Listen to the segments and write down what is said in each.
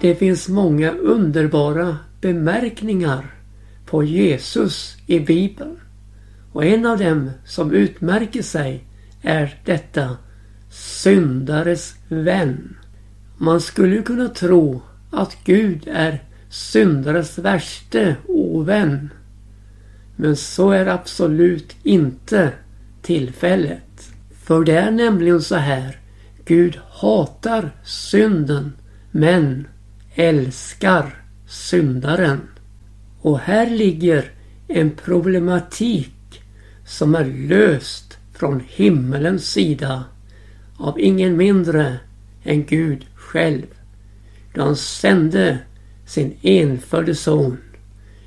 Det finns många underbara bemärkningar på Jesus i Bibeln. Och en av dem som utmärker sig är detta syndares vän. Man skulle kunna tro att Gud är syndares värste ovän. Men så är absolut inte tillfället. För det är nämligen så här. Gud hatar synden men älskar syndaren. Och här ligger en problematik som är löst från himmelens sida av ingen mindre än Gud själv. Då han sände sin enfödde son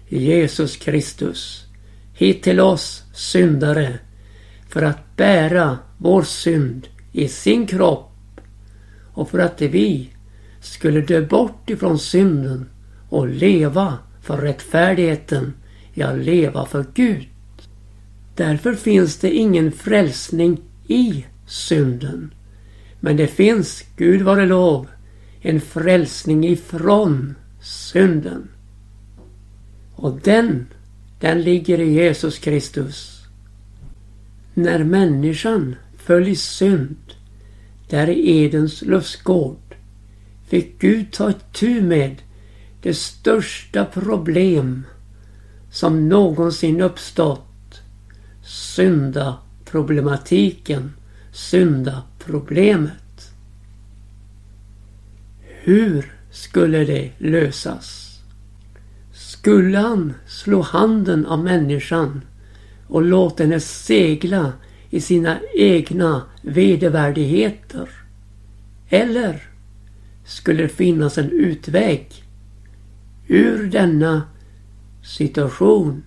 Jesus Kristus hit till oss syndare för att bära vår synd i sin kropp och för att vi skulle dö bort ifrån synden och leva för rättfärdigheten, ja leva för Gud. Därför finns det ingen frälsning i synden. Men det finns, Gud vare lov, en frälsning ifrån synden. Och den, den ligger i Jesus Kristus. När människan föll i synd, där i Edens lustgård, fick Gud ta itu med det största problem som någonsin uppstått. Syndaproblematiken, syndaproblemet. Hur skulle det lösas? Skulle han slå handen av människan och låta henne segla i sina egna vedervärdigheter? Eller skulle det finnas en utväg ur denna situation?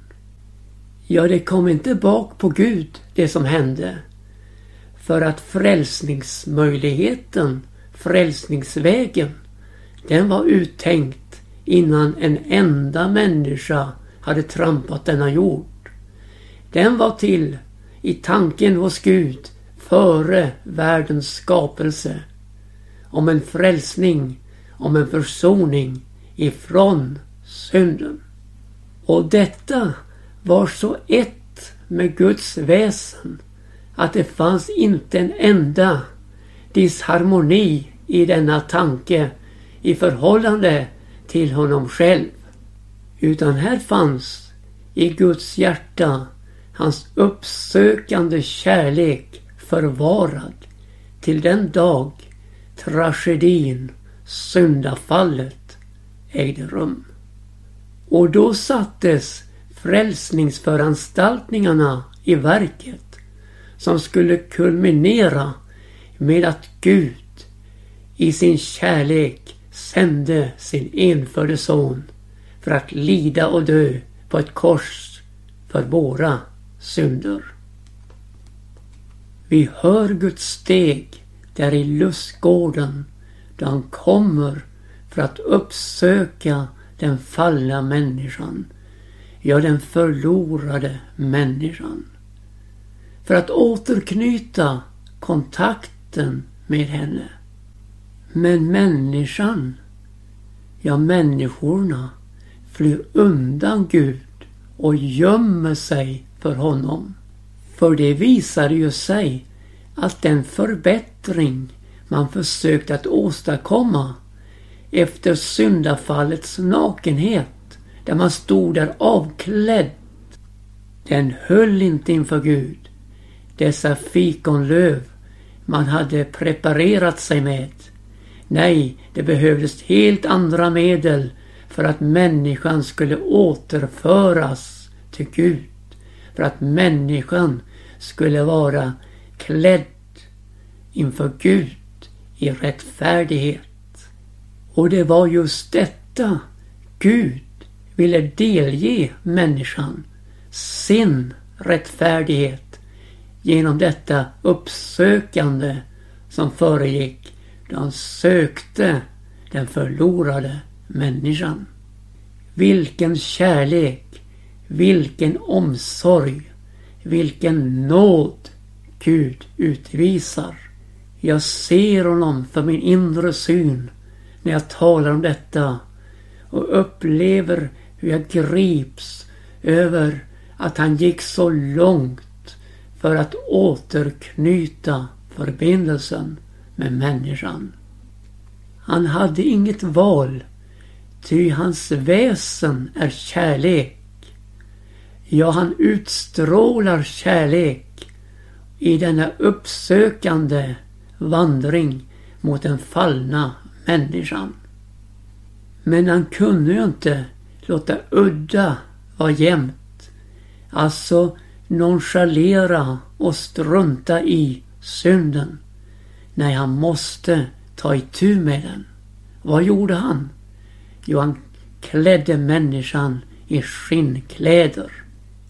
Ja, det kom inte bak på Gud det som hände. För att frälsningsmöjligheten, frälsningsvägen, den var uttänkt innan en enda människa hade trampat denna jord. Den var till i tanken hos Gud före världens skapelse. Om en frälsning, om en försoning ifrån synden. Och detta var så ett med Guds väsen att det fanns inte en enda disharmoni i denna tanke i förhållande till honom själv. Utan här fanns i Guds hjärta hans uppsökande kärlek förvarad till den dag tragedin, syndafallet ägde rum. Och då sattes frälsningsföranstaltningarna i verket som skulle kulminera med att Gud i sin kärlek sände sin enfödde son för att lida och dö på ett kors för våra synder. Vi hör Guds steg där i lustgården då han kommer för att uppsöka den fallna människan. Ja, den förlorade människan. För att återknyta kontakten med henne. Men människan, ja människorna, flyr undan Gud och gömmer sig för honom. För det visade ju sig att den förbättring man försökt att åstadkomma efter syndafallets nakenhet, där man stod där avklädd, den höll inte inför Gud. Dessa fikonlöv man hade preparerat sig med. Nej, det behövdes helt andra medel för att människan skulle återföras till Gud. För att människan skulle vara klädd inför Gud i rättfärdighet. Och det var just detta Gud ville delge människan. Sin rättfärdighet genom detta uppsökande som föregick då han sökte den förlorade människan. Vilken kärlek, vilken omsorg, vilken nåd Gud utvisar. Jag ser honom för min inre syn när jag talar om detta och upplever hur jag grips över att han gick så långt för att återknyta förbindelsen med människan. Han hade inget val, ty hans väsen är kärlek. Ja, han utstrålar kärlek i denna uppsökande vandring mot den fallna människan. Men han kunde ju inte låta udda vara jämnt. Alltså nonchalera och strunta i synden. Nej, han måste ta itu med den. Vad gjorde han? Jo, han klädde människan i skinnkläder.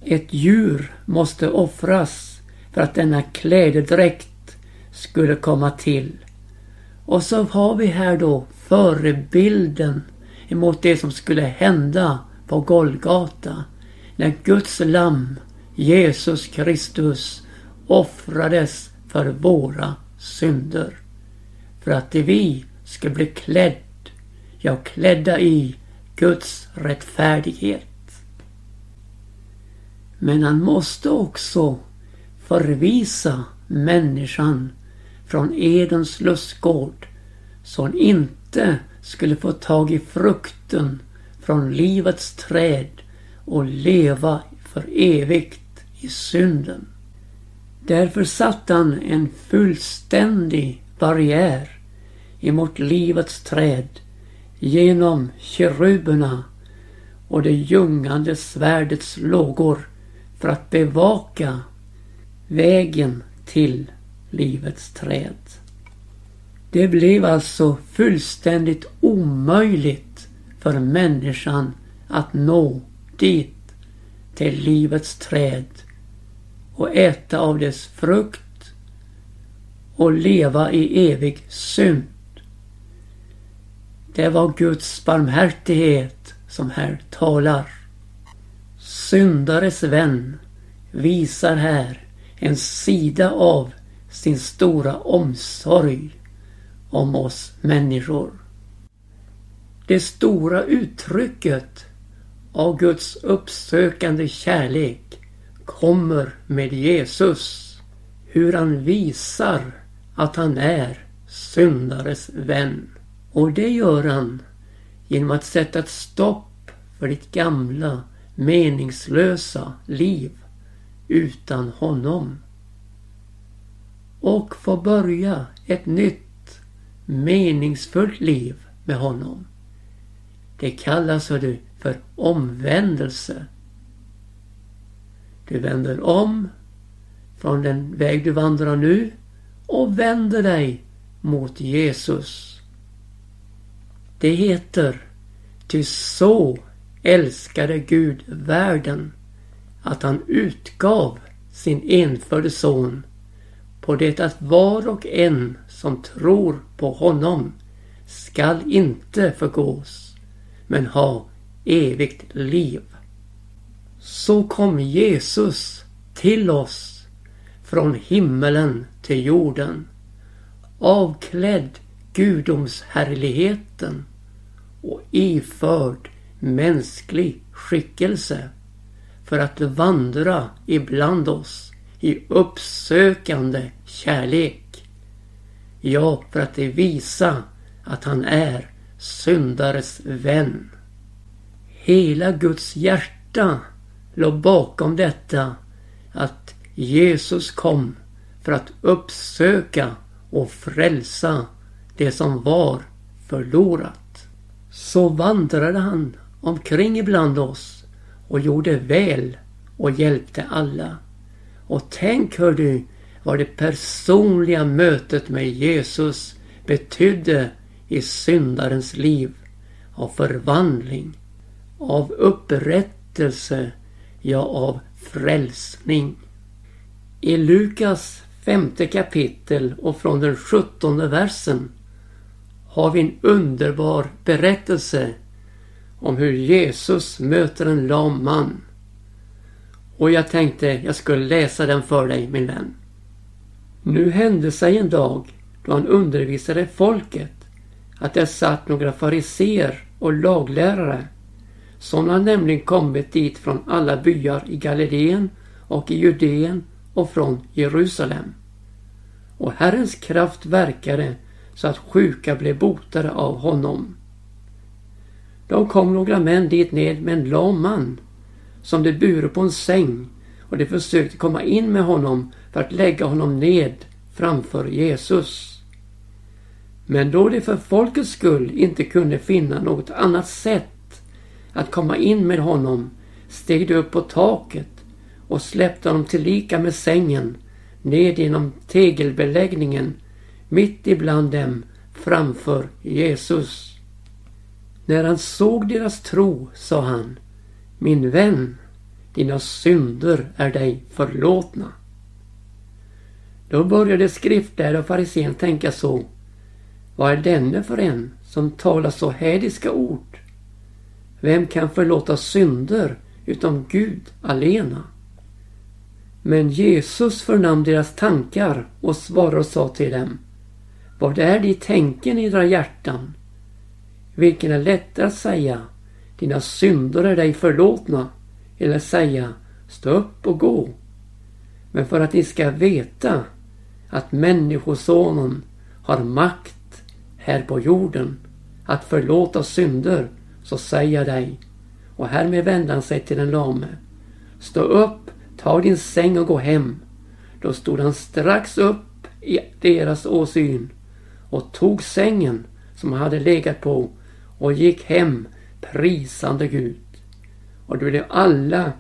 Ett djur måste offras för att denna klädedräkt skulle komma till. Och så har vi här då förebilden emot det som skulle hända på Golgata. När Guds lamm, Jesus Kristus, offrades för våra synder. För att vi ska bli klädd, ja klädda i Guds rättfärdighet. Men han måste också förvisa människan från Edens lustgård så hon inte skulle få tag i frukten från livets träd och leva för evigt i synden. Därför satte han en fullständig barriär emot livets träd genom keruberna och det ljungande svärdets lågor för att bevaka vägen till livets träd. Det blev alltså fullständigt omöjligt för människan att nå dit till livets träd och äta av dess frukt och leva i evig synd. Det var Guds barmhärtighet som här talar. Syndares vän visar här en sida av sin stora omsorg om oss människor. Det stora uttrycket av Guds uppsökande kärlek kommer med Jesus. Hur han visar att han är syndares vän. Och det gör han genom att sätta ett stopp för ditt gamla meningslösa liv utan honom. Och få börja ett nytt meningsfullt liv med honom. Det kallas du för omvändelse. Du vänder om från den väg du vandrar nu och vänder dig mot Jesus. Det heter Ty så älskade Gud världen att han utgav sin enfödde son på det att var och en som tror på honom skall inte förgås men ha evigt liv. Så kom Jesus till oss från himmelen till jorden avklädd gudomshärligheten och iförd mänsklig skickelse för att vandra ibland oss i uppsökande kärlek. Ja, för att det visa att han är syndares vän. Hela Guds hjärta låg bakom detta att Jesus kom för att uppsöka och frälsa det som var förlorat. Så vandrade han omkring ibland oss och gjorde väl och hjälpte alla. Och tänk hör du vad det personliga mötet med Jesus betydde i syndarens liv av förvandling, av upprättelse, ja av frälsning. I Lukas femte kapitel och från den sjuttonde versen har vi en underbar berättelse om hur Jesus möter en lam man. Och jag tänkte jag skulle läsa den för dig min vän. Nu hände sig en dag då han undervisade folket att det satt några fariseer och laglärare. Som hade nämligen kommit dit från alla byar i Galileen och i Judeen och från Jerusalem. Och Herrens kraft verkade så att sjuka blev botade av honom. Då kom några män dit ned med en lam man som de bure på en säng och de försökte komma in med honom för att lägga honom ned framför Jesus. Men då de för folkets skull inte kunde finna något annat sätt att komma in med honom steg de upp på taket och släppte honom tillika med sängen ned genom tegelbeläggningen mitt ibland dem framför Jesus. När han såg deras tro sa han Min vän, dina synder är dig förlåtna. Då började skriftlärde och farisén tänka så. Vad är denne för en som talar så hädiska ord? Vem kan förlåta synder utom Gud alena? Men Jesus förnam deras tankar och svarade och sa till dem. Vad är det i tänken i era hjärtan? Vilken är lättare att säga dina synder är dig förlåtna eller säga stå upp och gå. Men för att ni ska veta att Människosonen har makt här på jorden att förlåta synder så säger jag dig och härmed vände han sig till den lame. Stå upp, ta din säng och gå hem. Då stod han strax upp i deras åsyn och tog sängen som han hade legat på och gick hem prisande Gud. Och då blev alla,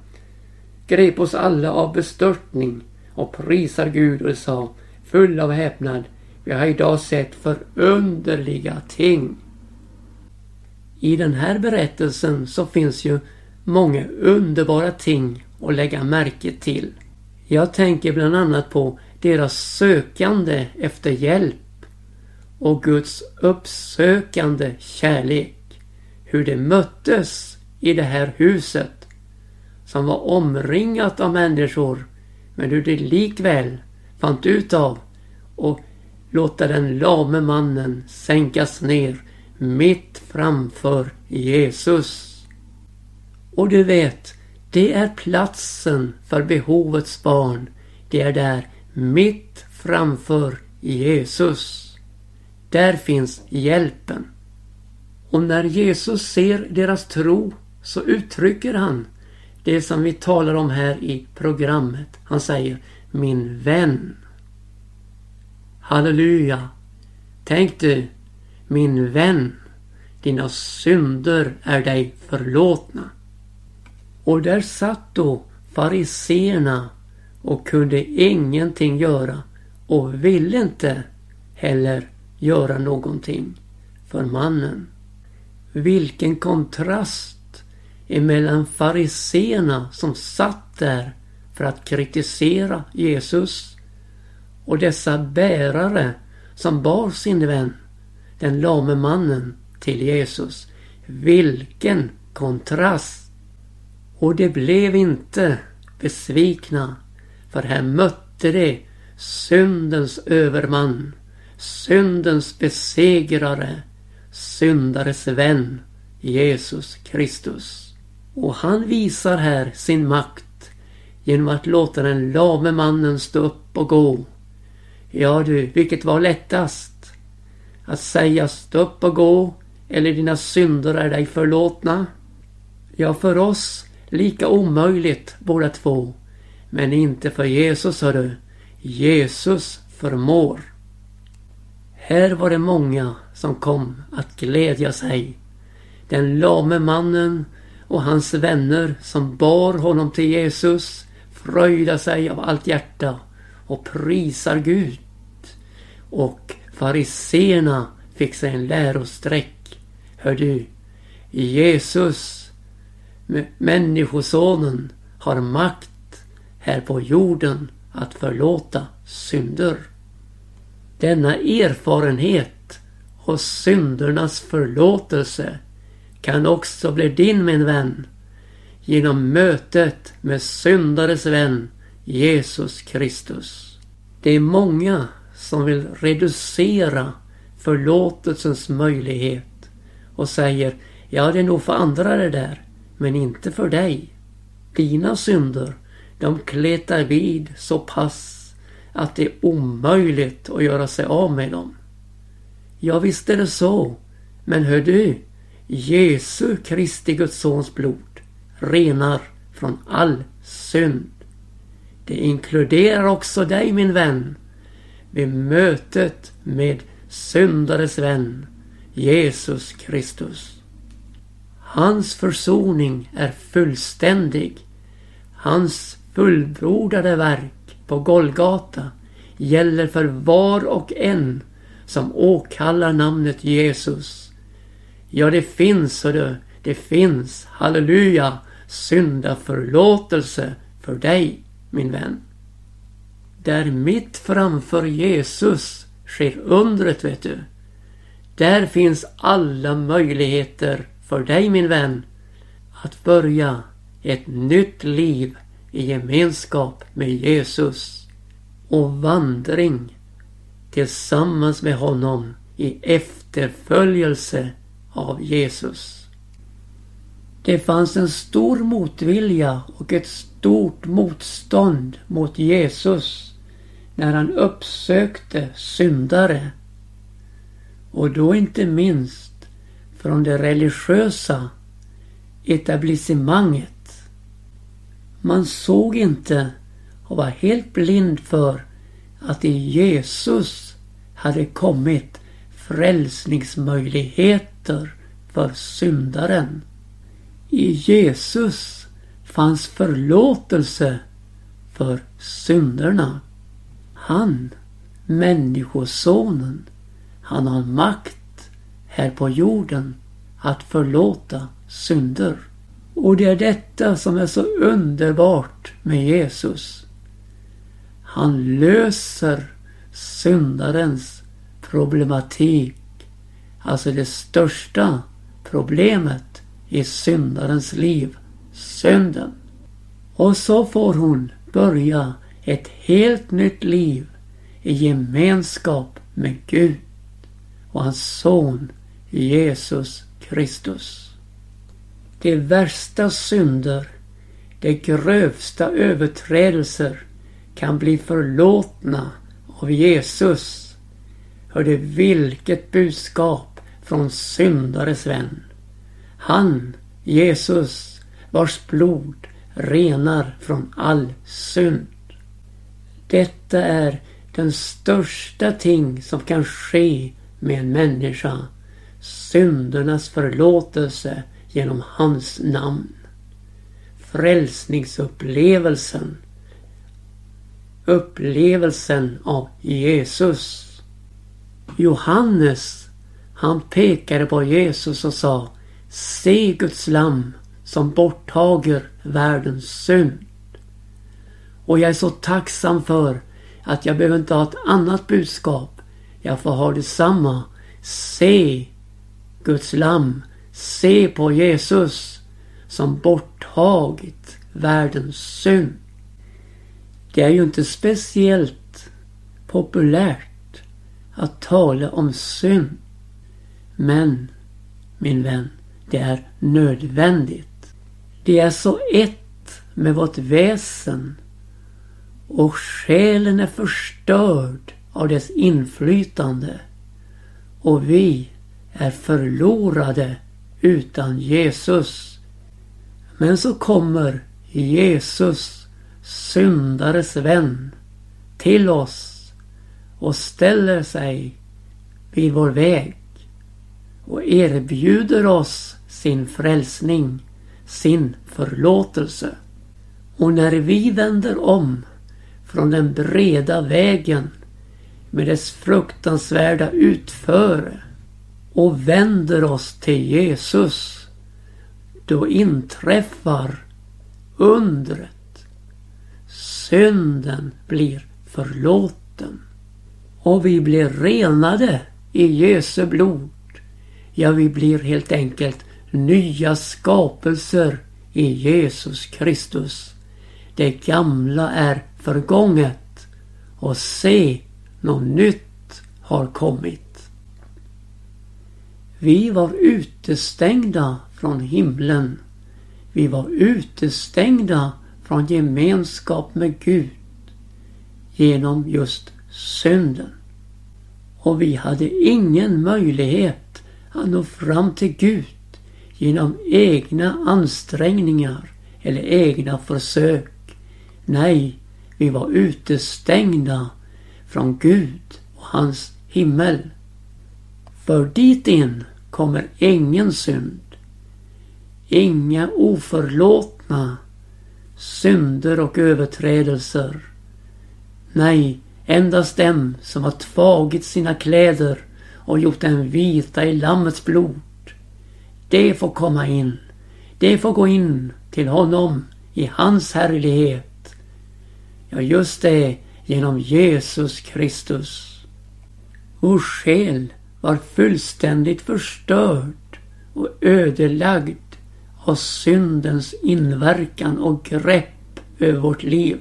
grep oss alla av bestörtning och prisar Gud och sa full av häpnad. Vi har idag sett förunderliga ting. I den här berättelsen så finns ju många underbara ting att lägga märke till. Jag tänker bland annat på deras sökande efter hjälp och Guds uppsökande kärlek. Hur de möttes i det här huset som var omringat av människor men hur de likväl fann ut av och låta den lame mannen sänkas ner mitt framför Jesus. Och du vet, det är platsen för behovets barn. Det är där mitt framför Jesus. Där finns hjälpen. Och när Jesus ser deras tro så uttrycker han det som vi talar om här i programmet. Han säger Min vän. Halleluja. Tänk du, min vän, dina synder är dig förlåtna. Och där satt då fariseerna och kunde ingenting göra och ville inte heller göra någonting för mannen. Vilken kontrast emellan fariseerna som satt där för att kritisera Jesus och dessa bärare som bar sin vän, den lame mannen, till Jesus. Vilken kontrast! Och de blev inte besvikna för här mötte de syndens överman syndens besegrare, syndares vän, Jesus Kristus. Och han visar här sin makt genom att låta den lame mannen stå upp och gå. Ja du, vilket var lättast? Att säga stå upp och gå eller dina synder är dig förlåtna? Ja, för oss lika omöjligt båda två. Men inte för Jesus, hörru. Jesus förmår. Här var det många som kom att glädja sig. Den lame mannen och hans vänner som bar honom till Jesus fröjda sig av allt hjärta och prisar Gud. Och fariseerna fick sig en lärosträck. Hör du, Jesus, Människosonen, har makt här på jorden att förlåta synder. Denna erfarenhet och syndernas förlåtelse kan också bli din min vän genom mötet med syndares vän Jesus Kristus. Det är många som vill reducera förlåtelsens möjlighet och säger Ja, det är nog för andra det där, men inte för dig. Dina synder, de kletar vid så pass att det är omöjligt att göra sig av med dem. Ja, visst är det så. Men hör du, Jesu Kristi Guds Sons blod renar från all synd. Det inkluderar också dig min vän vid mötet med syndares vän Jesus Kristus. Hans försoning är fullständig. Hans fullbordade verk på Golgata gäller för var och en som åkallar namnet Jesus. Ja, det finns, du, det finns, halleluja, syndaförlåtelse för dig, min vän. Där mitt framför Jesus sker undret, vet du. Där finns alla möjligheter för dig, min vän, att börja ett nytt liv i gemenskap med Jesus och vandring tillsammans med honom i efterföljelse av Jesus. Det fanns en stor motvilja och ett stort motstånd mot Jesus när han uppsökte syndare. Och då inte minst från det religiösa etablissemanget. Man såg inte och var helt blind för att i Jesus hade kommit frälsningsmöjligheter för syndaren. I Jesus fanns förlåtelse för synderna. Han, Människosonen, han har makt här på jorden att förlåta synder. Och det är detta som är så underbart med Jesus. Han löser syndarens problematik. Alltså det största problemet i syndarens liv. Synden. Och så får hon börja ett helt nytt liv i gemenskap med Gud och hans son Jesus Kristus. De värsta synder, de grövsta överträdelser kan bli förlåtna av Jesus. Hörde vilket budskap från syndares vän. Han, Jesus, vars blod renar från all synd. Detta är den största ting som kan ske med en människa. Syndernas förlåtelse genom hans namn. Frälsningsupplevelsen upplevelsen av Jesus. Johannes, han pekade på Jesus och sa Se Guds lam som borttager världens synd. Och jag är så tacksam för att jag behöver inte ha ett annat budskap. Jag får ha detsamma. Se Guds lam. Se på Jesus som borttagit världens synd. Det är ju inte speciellt populärt att tala om synd. Men, min vän, det är nödvändigt. Det är så ett med vårt väsen och själen är förstörd av dess inflytande och vi är förlorade utan Jesus. Men så kommer Jesus syndares vän till oss och ställer sig vid vår väg och erbjuder oss sin frälsning, sin förlåtelse. Och när vi vänder om från den breda vägen med dess fruktansvärda utföre och vänder oss till Jesus, då inträffar undret synden blir förlåten. Och vi blir renade i Jesu blod. Ja, vi blir helt enkelt nya skapelser i Jesus Kristus. Det gamla är förgånget och se, något nytt har kommit. Vi var utestängda från himlen. Vi var utestängda från gemenskap med Gud genom just synden. Och vi hade ingen möjlighet att nå fram till Gud genom egna ansträngningar eller egna försök. Nej, vi var utestängda från Gud och hans himmel. För dit in kommer ingen synd. Inga oförlåtna synder och överträdelser. Nej, endast dem som har tagit sina kläder och gjort den vita i Lammets blod. Det får komma in. Det får gå in till honom i hans härlighet. Ja, just det, genom Jesus Kristus. Vår själ var fullständigt förstörd och ödelagd av syndens inverkan och grepp över vårt liv.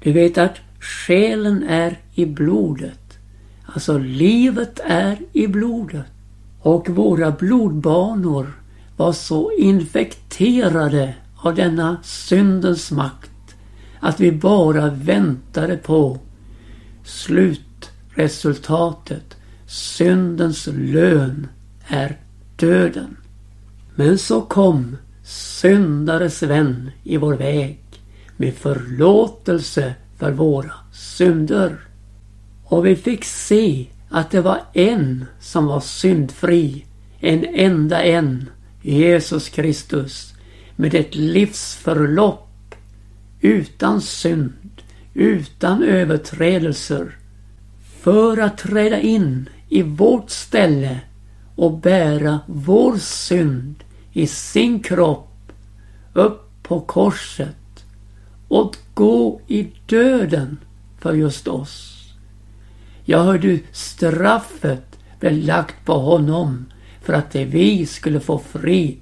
Du vet att själen är i blodet. Alltså livet är i blodet. Och våra blodbanor var så infekterade av denna syndens makt att vi bara väntade på slutresultatet. Syndens lön är döden. Men så kom syndares vän i vår väg med förlåtelse för våra synder. Och vi fick se att det var en som var syndfri. En enda en. Jesus Kristus. Med ett livsförlopp utan synd, utan överträdelser. För att träda in i vårt ställe och bära vår synd i sin kropp upp på korset och gå i döden för just oss. Ja, hör du, straffet blev lagt på honom för att det vi skulle få frid.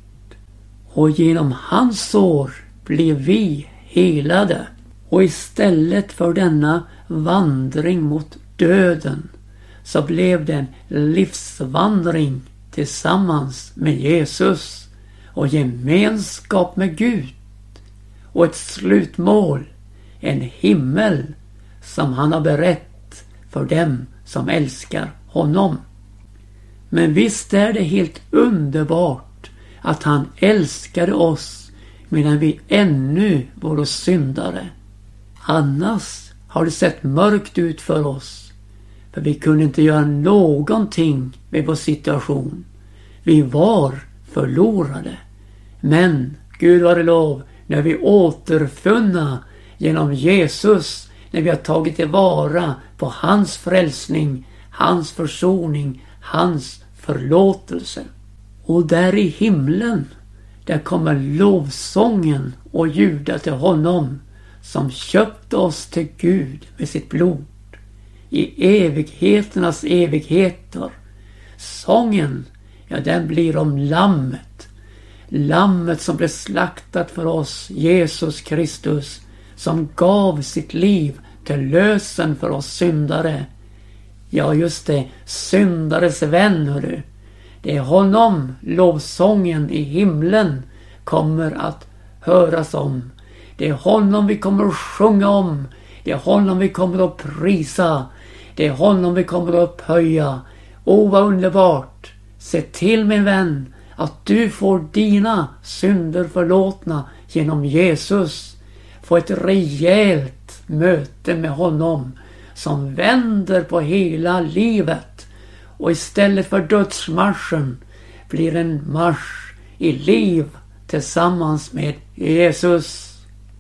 Och genom hans sår blev vi helade. Och istället för denna vandring mot döden så blev det en livsvandring tillsammans med Jesus och gemenskap med Gud och ett slutmål, en himmel som han har berett för dem som älskar honom. Men visst är det helt underbart att han älskade oss medan vi ännu var syndare. Annars har det sett mörkt ut för oss. För vi kunde inte göra någonting med vår situation. Vi var förlorade. Men Gud var det lov, när vi återfunna genom Jesus när vi har tagit tillvara på hans frälsning, hans försoning, hans förlåtelse. Och där i himlen, där kommer lovsången och ljuda till honom som köpte oss till Gud med sitt blod. I evigheternas evigheter. Sången, ja den blir om Lammet. Lammet som blev slaktat för oss, Jesus Kristus, som gav sitt liv till lösen för oss syndare. Ja, just det, syndares vän, hörru. Det är honom lovsången i himlen kommer att höras om. Det är honom vi kommer att sjunga om. Det är honom vi kommer att prisa. Det är honom vi kommer att upphöja. O vad underbart! Se till min vän att du får dina synder förlåtna genom Jesus. Få ett rejält möte med honom som vänder på hela livet och istället för dödsmarschen blir en marsch i liv tillsammans med Jesus.